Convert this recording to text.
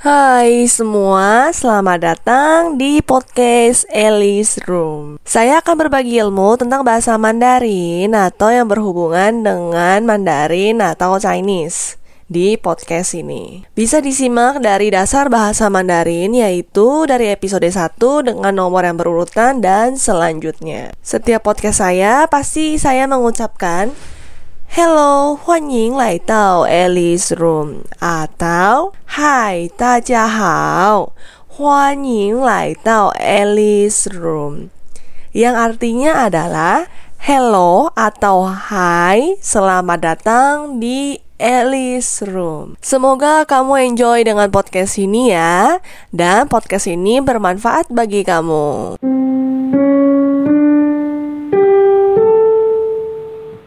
Hai semua, selamat datang di podcast Alice Room. Saya akan berbagi ilmu tentang bahasa Mandarin atau yang berhubungan dengan Mandarin atau Chinese di podcast ini. Bisa disimak dari dasar bahasa Mandarin yaitu dari episode 1 dengan nomor yang berurutan dan selanjutnya. Setiap podcast saya pasti saya mengucapkan Hello，欢迎来到 Alice Room atau Hai，大家好，欢迎来到 Alice Room yang artinya adalah Hello atau Hai, selamat datang di Alice Room. Semoga kamu enjoy dengan podcast ini ya, dan podcast ini bermanfaat bagi kamu.